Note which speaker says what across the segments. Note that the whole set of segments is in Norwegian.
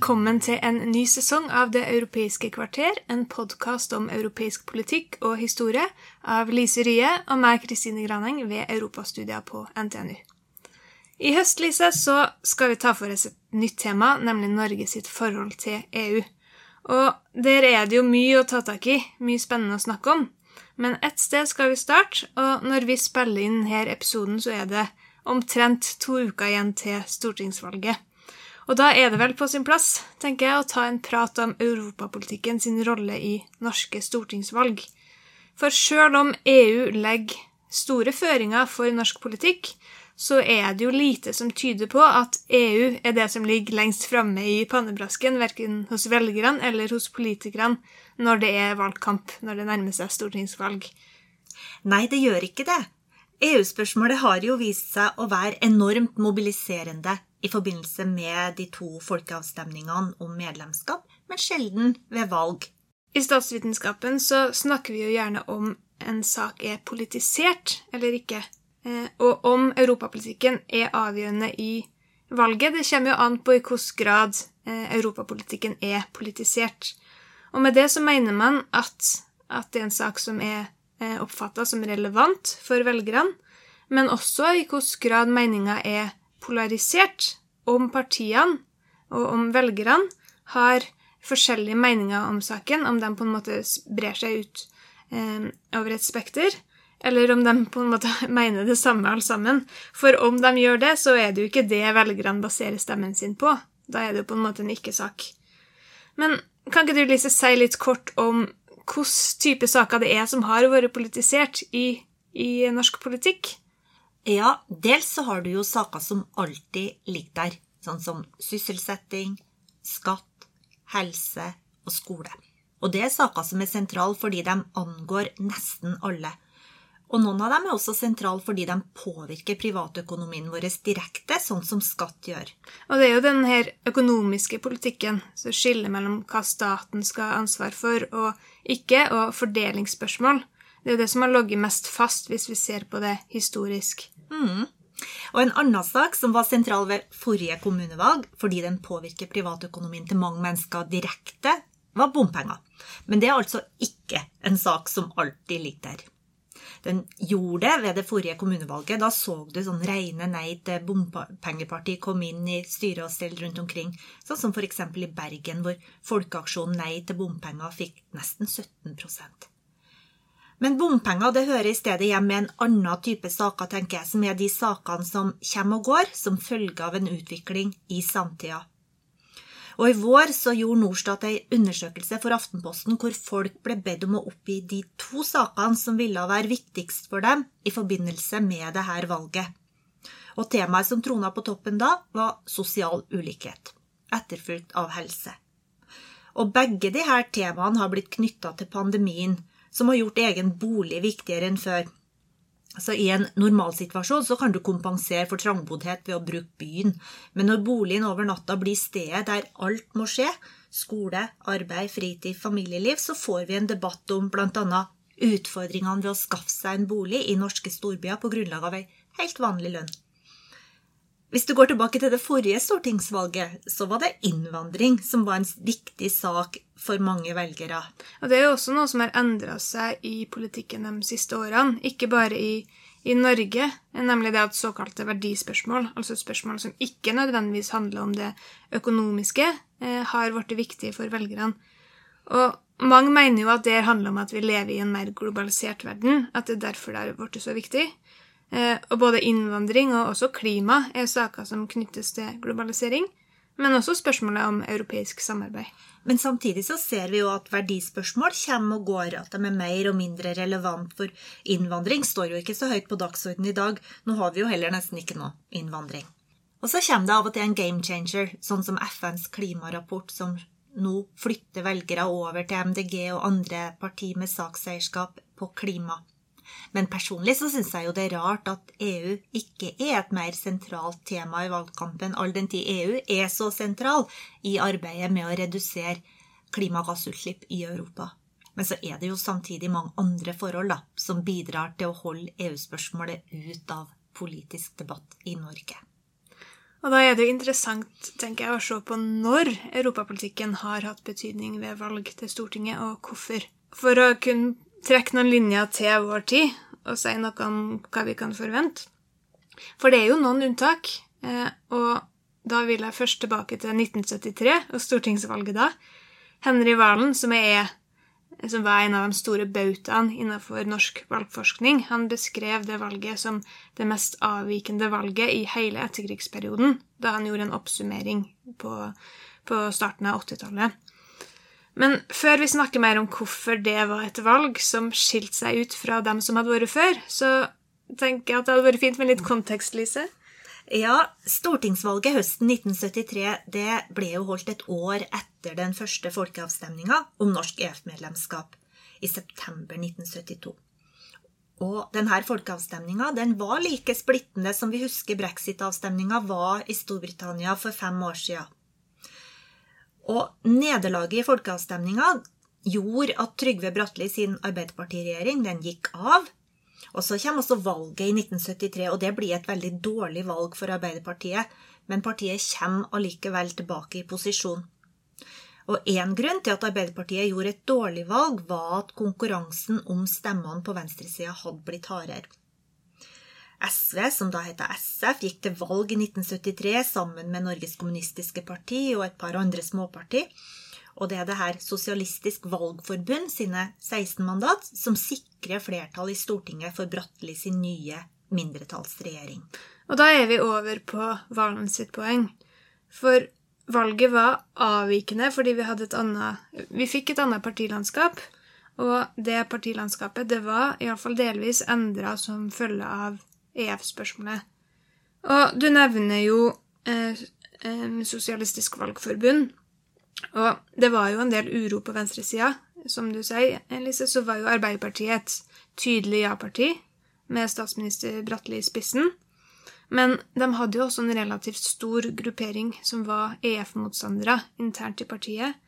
Speaker 1: Velkommen til en ny sesong av Det europeiske kvarter, en podkast om europeisk politikk og historie av Lise Rye og meg, Kristine Graneng, ved Europastudier på NTNU. I høst, Lise, så skal vi ta for oss et nytt tema, nemlig Norge sitt forhold til EU. Og der er det jo mye å ta tak i, mye spennende å snakke om. Men ett sted skal vi starte, og når vi spiller inn denne episoden, så er det omtrent to uker igjen til stortingsvalget. Og da er det vel på sin plass, tenker jeg, å ta en prat om europapolitikken sin rolle i norske stortingsvalg. For sjøl om EU legger store føringer for norsk politikk, så er det jo lite som tyder på at EU er det som ligger lengst framme i pannebrasken, verken hos velgerne eller hos politikerne, når det er valgkamp, når det nærmer seg stortingsvalg.
Speaker 2: Nei, det gjør ikke det. EU-spørsmålet har jo vist seg å være enormt mobiliserende i forbindelse med de to folkeavstemningene om medlemskap, men sjelden ved valg.
Speaker 1: I statsvitenskapen så snakker vi jo gjerne om en sak er politisert eller ikke, eh, og om europapolitikken er avgjørende i valget. Det kommer jo an på i hvilken grad eh, europapolitikken er politisert. Og med det så mener man at, at det er en sak som er eh, oppfatta som relevant for velgerne, men også i hvilken grad meninga er polarisert om partiene og om velgerne har forskjellige meninger om saken, om de på en måte brer seg ut eh, over et spekter, eller om de på en måte mener det samme alle sammen. For om de gjør det, så er det jo ikke det velgerne baserer stemmen sin på. Da er det jo på en måte en ikke-sak. Men kan ikke du Lise, si litt kort om hvilke type saker det er som har vært politisert i, i norsk politikk?
Speaker 2: Ja, dels så har du jo saker som alltid ligger der, sånn som sysselsetting, skatt, helse og skole. Og det er saker som er sentrale fordi de angår nesten alle. Og noen av dem er også sentrale fordi de påvirker privatøkonomien vår direkte, sånn som skatt gjør.
Speaker 1: Og det er jo den her økonomiske politikken som skiller mellom hva staten skal ha ansvar for og ikke, og fordelingsspørsmål. Det er jo det som har ligget mest fast, hvis vi ser på det historisk.
Speaker 2: Mm. Og en annen sak som var sentral ved forrige kommunevalg, fordi den påvirker privatøkonomien til mange mennesker direkte, var bompenger. Men det er altså ikke en sak som alltid ligger der. Den gjorde det ved det forrige kommunevalget. Da så du sånn reine nei til bompengeparti kom inn i styre og stell rundt omkring. Sånn som f.eks. i Bergen, hvor Folkeaksjonen Nei til bompenger fikk nesten 17 men bompenger det hører i stedet hjem med en annen type saker, tenker jeg, som er de sakene som kommer og går som følge av en utvikling i samtida. Og i vår så gjorde Norstat ei undersøkelse for Aftenposten hvor folk ble bedt om å oppgi de to sakene som ville være viktigst for dem i forbindelse med dette valget. Og temaet som trona på toppen da, var sosial ulikhet, etterfulgt av helse. Og begge disse temaene har blitt knytta til pandemien, som har gjort egen bolig viktigere enn før. Så I en normalsituasjon så kan du kompensere for trangboddhet ved å bruke byen, men når boligen over natta blir stedet der alt må skje, skole, arbeid, fritid, familieliv, så får vi en debatt om bl.a. utfordringene ved å skaffe seg en bolig i norske storbyer på grunnlag av ei helt vanlig lønn. Hvis du går tilbake til det forrige stortingsvalget, så var det innvandring som var en viktig sak for mange velgere.
Speaker 1: Og det er jo også noe som har endra seg i politikken de siste årene. Ikke bare i, i, Norge, nemlig det at såkalte verdispørsmål, altså spørsmål som ikke nødvendigvis handler om det økonomiske, eh, har blitt viktige for velgerne. Og mange mener jo at det handler om at vi lever i en mer globalisert verden, at det er derfor det har blitt så viktig. Eh, og både innvandring og også klima er saker som knyttes til globalisering. men også spørsmålet om europeisk samarbeid.
Speaker 2: Men samtidig så ser vi jo at verdispørsmål kommer og går, at de er mer og mindre relevant. For innvandring står jo ikke så høyt på dagsordenen i dag. Nå har vi jo heller nesten ikke noe innvandring. Og så kommer det av og til en game changer, sånn som FNs klimarapport, som nå flytter velgere over til MDG og andre partier med sakseierskap på klima. Men personlig så syns jeg jo det er rart at EU ikke er et mer sentralt tema i valgkampen, all den tid EU er så sentral i arbeidet med å redusere klimagassutslipp i Europa. Men så er det jo samtidig mange andre forhold da, som bidrar til å holde EU-spørsmålet ut av politisk debatt i Norge.
Speaker 1: Og da er det jo interessant tenker jeg, å se på når europapolitikken har hatt betydning ved valg til Stortinget, og hvorfor. For å kunne trekke noen linjer til vår tid og si noe om hva vi kan forvente. For det er jo noen unntak, eh, og da vil jeg først tilbake til 1973 og stortingsvalget da. Henry Valen, som, er, som var en av de store bautaene innenfor norsk valgforskning, han beskrev det valget som det mest avvikende valget i hele etterkrigsperioden, da han gjorde en oppsummering på, på starten av 80-tallet. Men før vi snakker mer om hvorfor det var et valg som skilte seg ut fra dem som hadde vært før, så tenker jeg at det hadde vært fint med litt kontekst, Lise.
Speaker 2: Ja, stortingsvalget høsten 1973 det ble jo holdt et år etter den første folkeavstemninga om norsk EF-medlemskap i september 1972. Og denne folkeavstemninga den var like splittende som vi husker brexit-avstemninga var i Storbritannia for fem år sia. Og nederlaget i folkeavstemninga gjorde at Trygve Bratteli sin arbeiderpartiregjering den gikk av. Og så kommer også valget i 1973, og det blir et veldig dårlig valg for Arbeiderpartiet. Men partiet kommer allikevel tilbake i posisjon. Og én grunn til at Arbeiderpartiet gjorde et dårlig valg, var at konkurransen om stemmene på venstresida hadde blitt hardere. SV, som da heter SF, gikk til valg i 1973 sammen med Norges Kommunistiske Parti og et par andre småparti. Og det er det her Sosialistisk Valgforbund sine 16 mandat som sikrer flertall i Stortinget for Bratteli sin nye mindretallsregjering.
Speaker 1: Og da er vi over på Valen sitt poeng. For valget var avvikende fordi vi hadde et annet Vi fikk et annet partilandskap. Og det partilandskapet det var iallfall delvis endra som følge av EF-spørsmålet. Og du nevner jo eh, Sosialistisk Valgforbund. Og det var jo en del uro på venstresida. Som du sier, Elise, så var jo Arbeiderpartiet et tydelig ja-parti, med statsminister Bratteli i spissen. Men de hadde jo også en relativt stor gruppering som var EF-motstandere internt i partiet.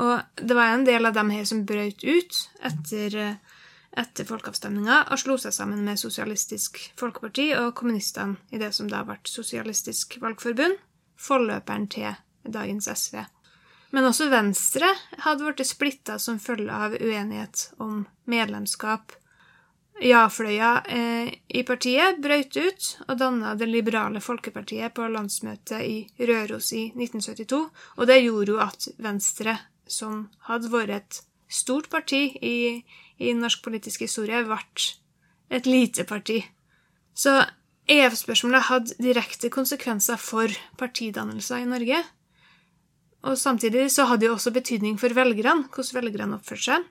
Speaker 1: Og det var en del av dem her som brøt ut etter eh, etter folkeavstemninga og slo seg sammen med Sosialistisk Folkeparti og kommunistene i det som da ble Sosialistisk Valgforbund, forløperen til dagens SV. Men også Venstre hadde blitt splitta som følge av uenighet om medlemskap. Ja-fløya eh, i partiet brøt ut og danna Det liberale folkepartiet på landsmøtet i Røros i 1972, og det gjorde jo at Venstre, som hadde vært et stort parti i, i norsk politisk historie vært et lite parti. Så EF-spørsmålet hadde direkte konsekvenser for partidannelser i Norge. Og samtidig så hadde det også betydning for velgerne, hvordan velgerne oppførte seg.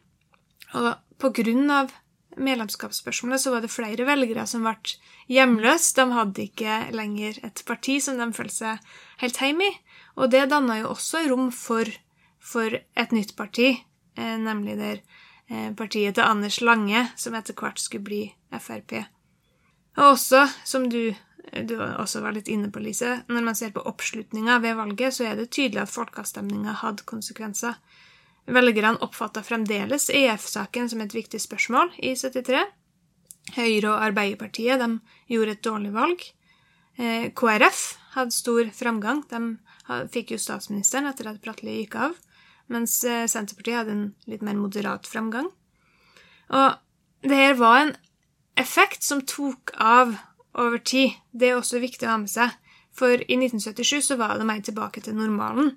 Speaker 1: Og på grunn av medlemskapsspørsmålet så var det flere velgere som ble hjemløse. De hadde ikke lenger et parti som de følte seg helt hjemme i. Og det danna jo også rom for, for et nytt parti, nemlig der Eh, partiet til Anders Lange, som etter hvert skulle bli Frp. Og også, som du, du også var litt inne på, Lise, når man ser på oppslutninga ved valget, så er det tydelig at folkeavstemninga hadde konsekvenser. Velgerne oppfatta fremdeles EF-saken som et viktig spørsmål i 73. Høyre og Arbeiderpartiet de gjorde et dårlig valg. Eh, KrF hadde stor framgang. De fikk jo statsministeren etter at Bratteli gikk av mens eh, Senterpartiet hadde en litt mer moderat framgang. Og det her var en effekt som tok av over tid. Det er også viktig å ha med seg, for i 1977 så var det mer tilbake til normalen.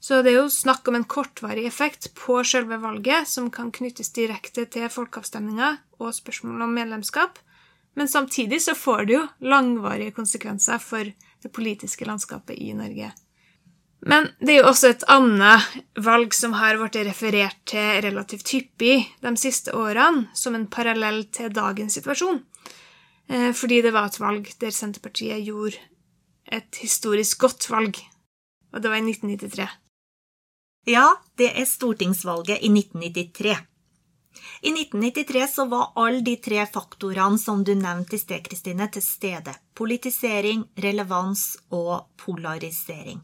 Speaker 1: Så det er jo snakk om en kortvarig effekt på selve valget, som kan knyttes direkte til folkeavstemninga og spørsmål om medlemskap, men samtidig så får det jo langvarige konsekvenser for det politiske landskapet i Norge. Men det er jo også et annet valg som har blitt referert til relativt hyppig de siste årene, som en parallell til dagens situasjon. Eh, fordi det var et valg der Senterpartiet gjorde et historisk godt valg. Og det var i 1993.
Speaker 2: Ja, det er stortingsvalget i 1993. I 1993 så var alle de tre faktorene som du nevnte i sted, Kristine, til stede. Politisering, relevans og polarisering.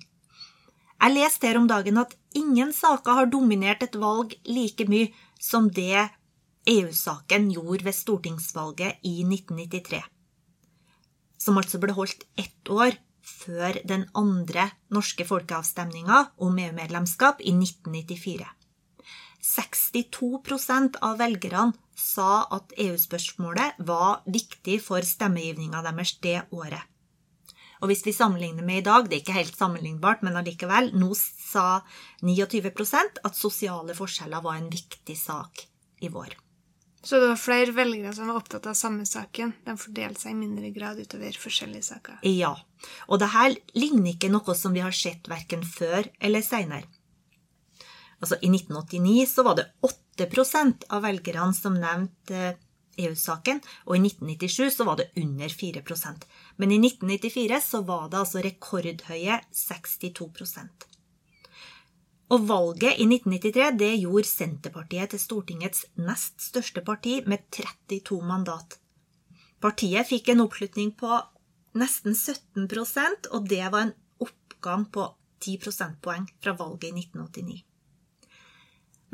Speaker 2: Jeg leste her om dagen at ingen saker har dominert et valg like mye som det EU-saken gjorde ved stortingsvalget i 1993. Som altså ble holdt ett år før den andre norske folkeavstemninga om EU-medlemskap i 1994. 62% av velgerne sa at EU-spørsmålet var viktig for stemmegivninga deres det året. Og hvis vi sammenligner med i dag, det er ikke helt sammenlignbart, men allikevel, nå sa 29% at sosiale forskjeller var en viktig sak i vår.
Speaker 1: Så det var flere velgere som var opptatt av samme saken. De fordelte seg i mindre grad utover forskjellige saker.
Speaker 2: Ja. Og det her ligner ikke noe som vi har sett verken før eller seinere. Altså, I 1989 så var det 8% av velgerne som nevnte EU-saken, og i 1997 så var det under 4% Men i 1994 så var det altså rekordhøye 62% Og valget i 1993 det gjorde Senterpartiet til Stortingets nest største parti med 32 mandat. Partiet fikk en oppslutning på nesten 17% og det var en oppgang på 10 prosentpoeng fra valget i 1989.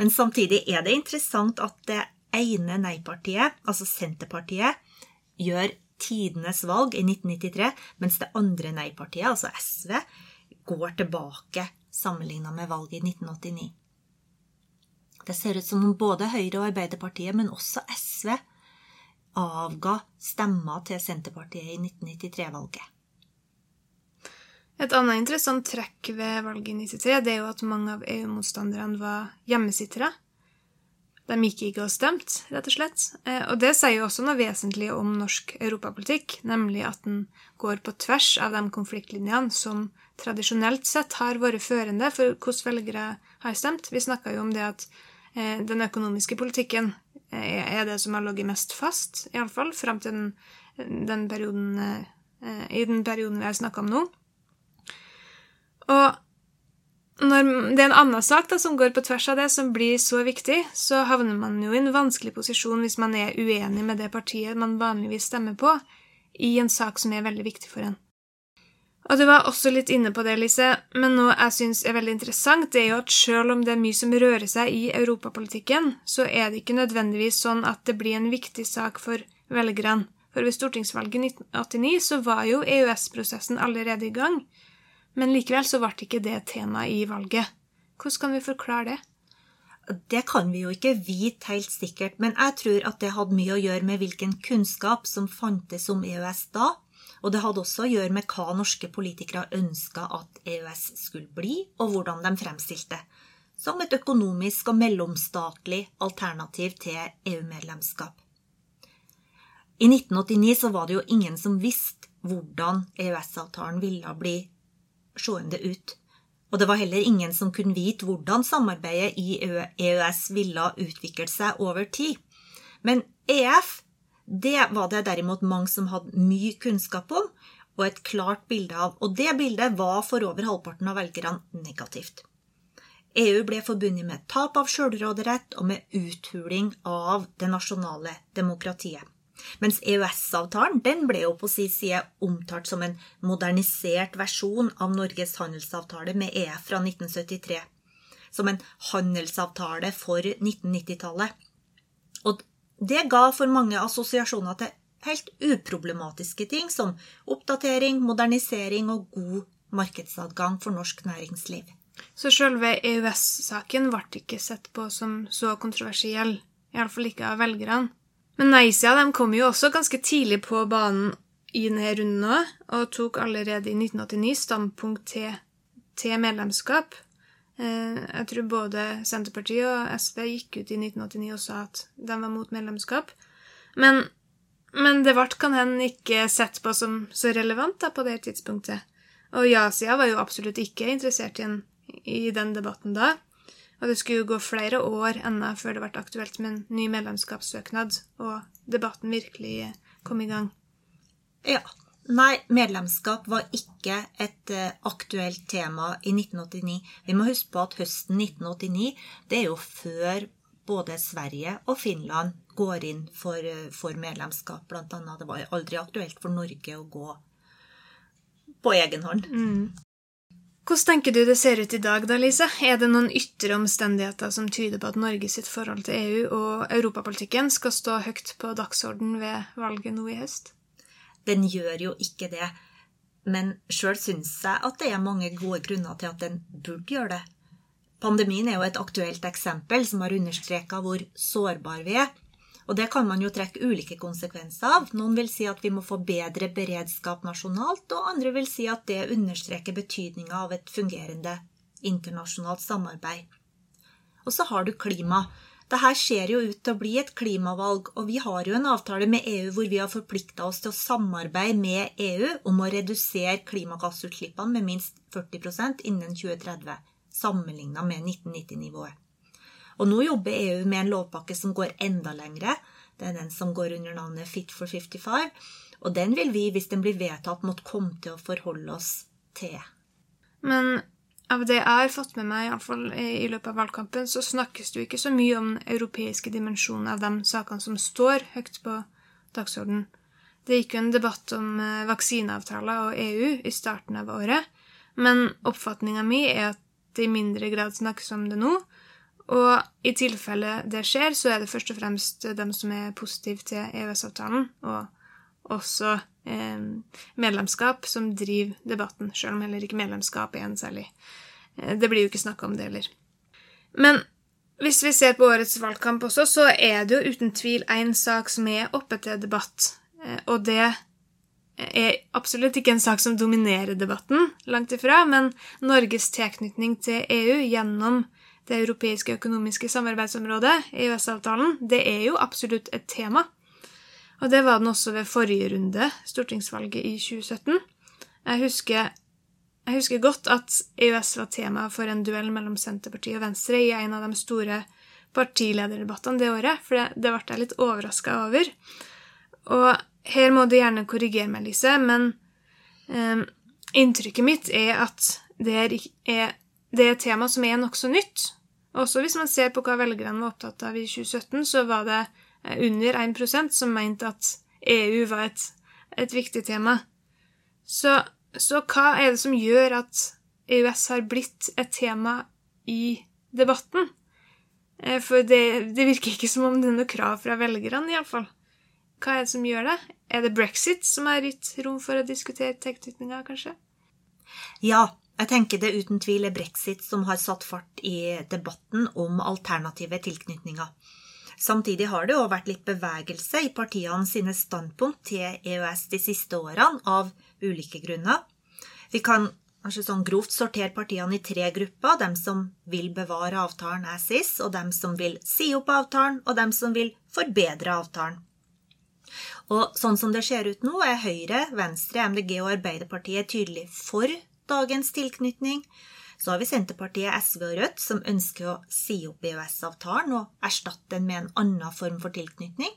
Speaker 2: Men samtidig er det interessant at det ene nei-partiet, altså Senterpartiet, gjør tidenes valg i 1993, mens det andre nei-partiet, altså SV, går tilbake sammenligna med valget i 1989. Det ser ut som om både Høyre og Arbeiderpartiet, men også SV, avga stemmer til Senterpartiet i 1993-valget.
Speaker 1: Et annet interessant trekk ved valget i 1993 det er jo at mange av EU-motstanderne var hjemmesittere. De gikk ikke og stemte, rett og slett. Eh, og det sier jo også noe vesentlig om norsk europapolitikk, nemlig at den går på tvers av de konfliktlinjene som tradisjonelt sett har vært førende for hvordan velgere har stemt. Vi snakka jo om det at eh, den økonomiske politikken eh, er det som har ligget mest fast, iallfall fram til den, den perioden, i den perioden vi har snakka om nå. Og når det er en annen sak da, som går på tvers av det, som blir så viktig, så havner man jo i en vanskelig posisjon hvis man er uenig med det partiet man vanligvis stemmer på, i en sak som er veldig viktig for en. Og du var også litt inne på det, Lise, men noe jeg syns er veldig interessant, det er jo at selv om det er mye som rører seg i europapolitikken, så er det ikke nødvendigvis sånn at det blir en viktig sak for velgerne. For ved stortingsvalget i 1989 så var jo EØS-prosessen allerede i gang, men likevel så ble ikke det tema i valget. Hvordan kan vi forklare det?
Speaker 2: Det kan vi jo ikke vite helt sikkert, men jeg tror at det hadde mye å gjøre med hvilken kunnskap som fantes om EØS da, og det hadde også å gjøre med hva norske politikere ønska at EØS skulle bli, og hvordan de fremstilte som et økonomisk og mellomstatlig alternativ til EU-medlemskap. I 1989 så var det jo ingen som visste hvordan EØS-avtalen ville bli seende ut. Og det var heller ingen som kunne vite hvordan samarbeidet i EØS ville utvikle seg over tid. Men EF det var det derimot mange som hadde mye kunnskap om og et klart bilde av, og det bildet var for over halvparten av velgerne negativt. EU ble forbundet med tap av sjølråderett og med uthuling av det nasjonale demokratiet. Mens EØS-avtalen den ble jo på sin side omtalt som en modernisert versjon av Norges handelsavtale med EF fra 1973. Som en handelsavtale for 1990-tallet. Og det ga for mange assosiasjoner til helt uproblematiske ting som oppdatering, modernisering og god markedsadgang for norsk næringsliv.
Speaker 1: Så selve EØS-saken ble ikke sett på som så kontroversiell, iallfall ikke av velgerne? Men nei-sida kom jo også ganske tidlig på banen i denne runden òg, og tok allerede i 1989 standpunkt til, til medlemskap. Eh, jeg tror både Senterpartiet og SV gikk ut i 1989 og sa at de var mot medlemskap. Men, men det ble kan hende ikke sett på som så relevant da, på det tidspunktet. Og ja-sida var jo absolutt ikke interessert i, en, i den debatten da. Og det skulle jo gå flere år ennå før det ble aktuelt med en ny medlemskapssøknad, og debatten virkelig kom i gang.
Speaker 2: Ja. Nei, medlemskap var ikke et uh, aktuelt tema i 1989. Vi må huske på at høsten 1989, det er jo før både Sverige og Finland går inn for, uh, for medlemskap, annet. Det var aldri aktuelt for Norge å gå på egen hånd.
Speaker 1: Mm. Hvordan tenker du det ser ut i dag, da, Lise? Er det noen ytre omstendigheter som tyder på at Norge sitt forhold til EU og europapolitikken skal stå høyt på dagsorden ved valget nå i høst?
Speaker 2: Den gjør jo ikke det. Men sjøl syns jeg at det er mange gode grunner til at den burde gjøre det. Pandemien er jo et aktuelt eksempel som har understreka hvor sårbar vi er. Og det kan man jo trekke ulike konsekvenser av. Noen vil si at vi må få bedre beredskap nasjonalt, og andre vil si at det understreker betydninga av et fungerende internasjonalt samarbeid. Og så har du klima. Dette ser jo ut til å bli et klimavalg, og vi har jo en avtale med EU hvor vi har forplikta oss til å samarbeide med EU om å redusere klimagassutslippene med minst 40% innen 2030, sammenligna med 1990-nivået. Og nå jobber EU med en lovpakke som går enda lengre. Det er den som går under navnet Fit for 55. Og den vil vi, hvis den blir vedtatt, måtte komme til å forholde oss til.
Speaker 1: Men av det jeg har fått med meg, iallfall i løpet av valgkampen, så snakkes det jo ikke så mye om den europeiske dimensjonen av de sakene som står høyt på dagsordenen. Det gikk jo en debatt om eh, vaksineavtaler og EU i starten av året, men oppfatninga mi er at det i mindre grad snakkes om det nå, og i tilfelle det skjer, så er det først og fremst dem som er positive til EØS-avtalen, og også eh, medlemskap, som driver debatten, selv om heller ikke medlemskap er en særlig eh, Det blir jo ikke snakka om det heller. Men hvis vi ser på årets valgkamp også, så er det jo uten tvil én sak som er oppe til debatt, eh, og det er absolutt ikke en sak som dominerer debatten, langt ifra, men Norges tilknytning til EU gjennom det europeiske økonomiske samarbeidsområdet, EØS-avtalen, det er jo absolutt et tema. Og det var den også ved forrige runde, stortingsvalget i 2017. Jeg husker, jeg husker godt at EØS var tema for en duell mellom Senterpartiet og Venstre i en av de store partilederdebattene det året, for det, det ble jeg litt overraska over. Og her må du gjerne korrigere meg, Lise, men eh, inntrykket mitt er at det er, det er et tema som er nokså nytt. Også hvis man ser på hva velgerne var opptatt av i 2017, så var det eh, under 1% som mente at EU var et, et viktig tema. Så, så, hva er det som gjør at EØS har blitt et tema i debatten? Eh, for det, det virker ikke som om det er noe krav fra velgerne, iallfall. Hva er det som gjør det? Er det brexit som har gitt rom for å diskutere tilknytninga, kanskje?
Speaker 2: Ja, jeg tenker det uten tvil er brexit som har satt fart i debatten om alternative tilknytninger. Samtidig har det òg vært litt bevegelse i partiene sine standpunkt til EØS de siste årene, av ulike grunner. Vi kan kanskje sånn grovt sortere partiene i tre grupper. Dem som vil bevare avtalen as is, og dem som vil si opp avtalen, og dem som vil forbedre avtalen. Og sånn som det ser ut nå, er Høyre, Venstre, MDG og Arbeiderpartiet tydelig for dagens tilknytning. Så har vi Senterpartiet, SV og Rødt, som ønsker å si opp EØS-avtalen og erstatte den med en annen form for tilknytning.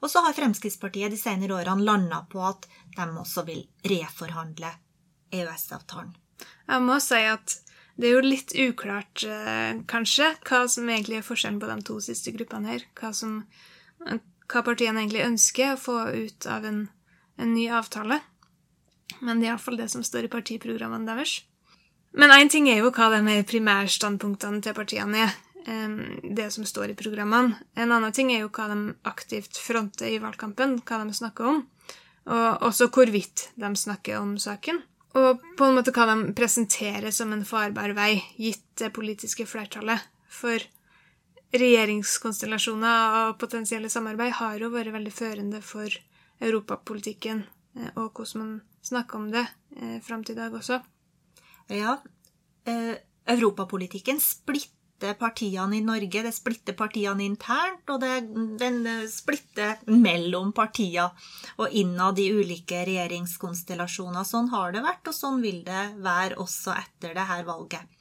Speaker 2: Og så har Fremskrittspartiet de senere årene landa på at de også vil reforhandle EØS-avtalen.
Speaker 1: Jeg må si at det er jo litt uklart, eh, kanskje, hva som egentlig er forskjellen på de to siste gruppene her. Hva, som, hva partiene egentlig ønsker å få ut av en, en ny avtale. Men det er iallfall det som står i partiprogrammene deres. Men én ting er jo hva de primærstandpunktene til partiene er. Det som står i programmene. En annen ting er jo hva de aktivt fronter i valgkampen, hva de snakker om. Og også hvorvidt de snakker om saken. Og på en måte hva de presenterer som en farbar vei, gitt det politiske flertallet. For regjeringskonstellasjoner og potensielle samarbeid har jo vært veldig førende for europapolitikken eh, og hvordan man snakke om det eh, fram til i dag også.
Speaker 2: Ja. Eh, europapolitikken splitter partiene i Norge. Det splitter partiene internt, og det, den splitter mellom partier og innad i ulike regjeringskonstellasjoner. Sånn har det vært, og sånn vil det være også etter dette valget.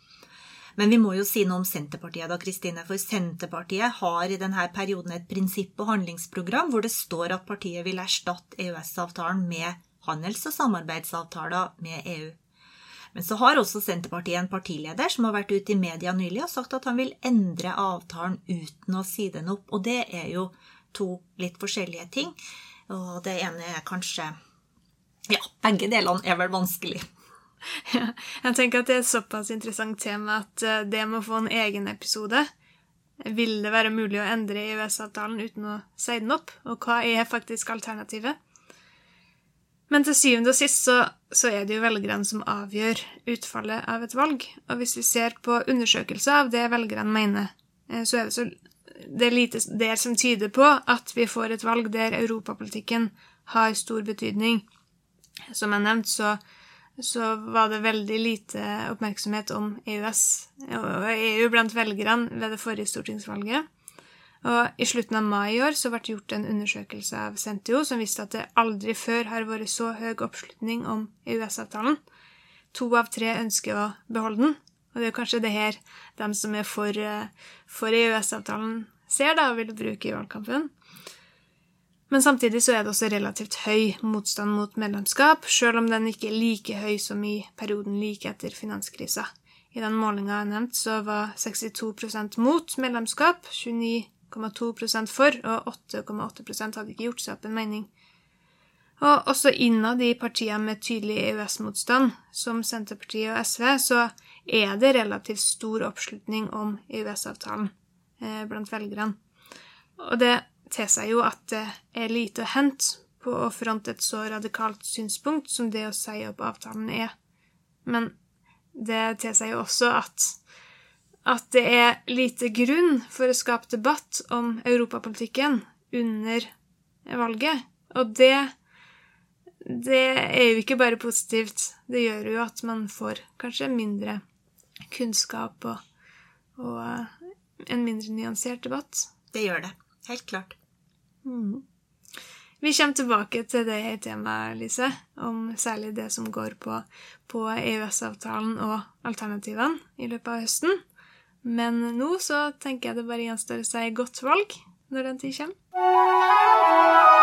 Speaker 2: Men vi må jo si noe om Senterpartiet, da, Kristine. For Senterpartiet har i denne perioden et prinsipp- og handlingsprogram hvor det står at partiet vil erstatte EØS-avtalen med handels- og samarbeidsavtaler med EU. Men så har også Senterpartiet en partileder som har vært ute i media nylig og sagt at han vil endre avtalen uten å si den opp. Og det er jo to litt forskjellige ting. Og det ene er kanskje Ja, begge delene er vel vanskelig.
Speaker 1: Ja, jeg tenker at det er et såpass interessant tema at det det må få en egen episode. Vil det være mulig å endre EØS-avtalen uten å si den opp? Og hva er faktisk alternativet? Men til syvende og sist så, så, er det jo velgerne som avgjør utfallet av et valg. Og hvis vi ser på undersøkelser av det velgerne mener, eh, så er det, så, det er lite der som tyder på at vi får et valg der europapolitikken har stor betydning. Som jeg nevnte, så, så var det veldig lite oppmerksomhet om EØS og EU blant velgerne ved det forrige stortingsvalget. Og I slutten av mai i år så ble det gjort en undersøkelse av Sentio som viste at det aldri før har vært så høy oppslutning om EØS-avtalen. To av tre ønsker å beholde den, og det er kanskje det her de som er for, eh, for EØS-avtalen, ser da og vil bruke i valgkampen. Men samtidig så er det også relativt høy motstand mot medlemskap, sjøl om den ikke er like høy som i perioden like etter finanskrisa. I den målinga jeg nevnte, så var 62% mot medlemskap, 29 8,2% for, og 8,8% hadde ikke gjort seg opp en mening. Og også innad i partiene med tydelig EØS-motstand, som Senterpartiet og SV, så er det relativt stor oppslutning om EØS-avtalen eh, blant velgerne. Og det tilsier jo at det er lite å hente på å fronte et så radikalt synspunkt som det å si opp avtalen er. Men det tilsier jo også at at det er lite grunn for å skape debatt om europapolitikken under valget. Og det, det er jo ikke bare positivt. Det gjør jo at man får kanskje mindre kunnskap og, og en mindre nyansert debatt.
Speaker 2: Det gjør det. Helt klart.
Speaker 1: Mm. Vi kommer tilbake til det temaet, Lise, om særlig det som går på, på EØS-avtalen og alternativene i løpet av høsten. Men nå så tenker jeg det bare gjenstår å si godt valg når den tid kommer.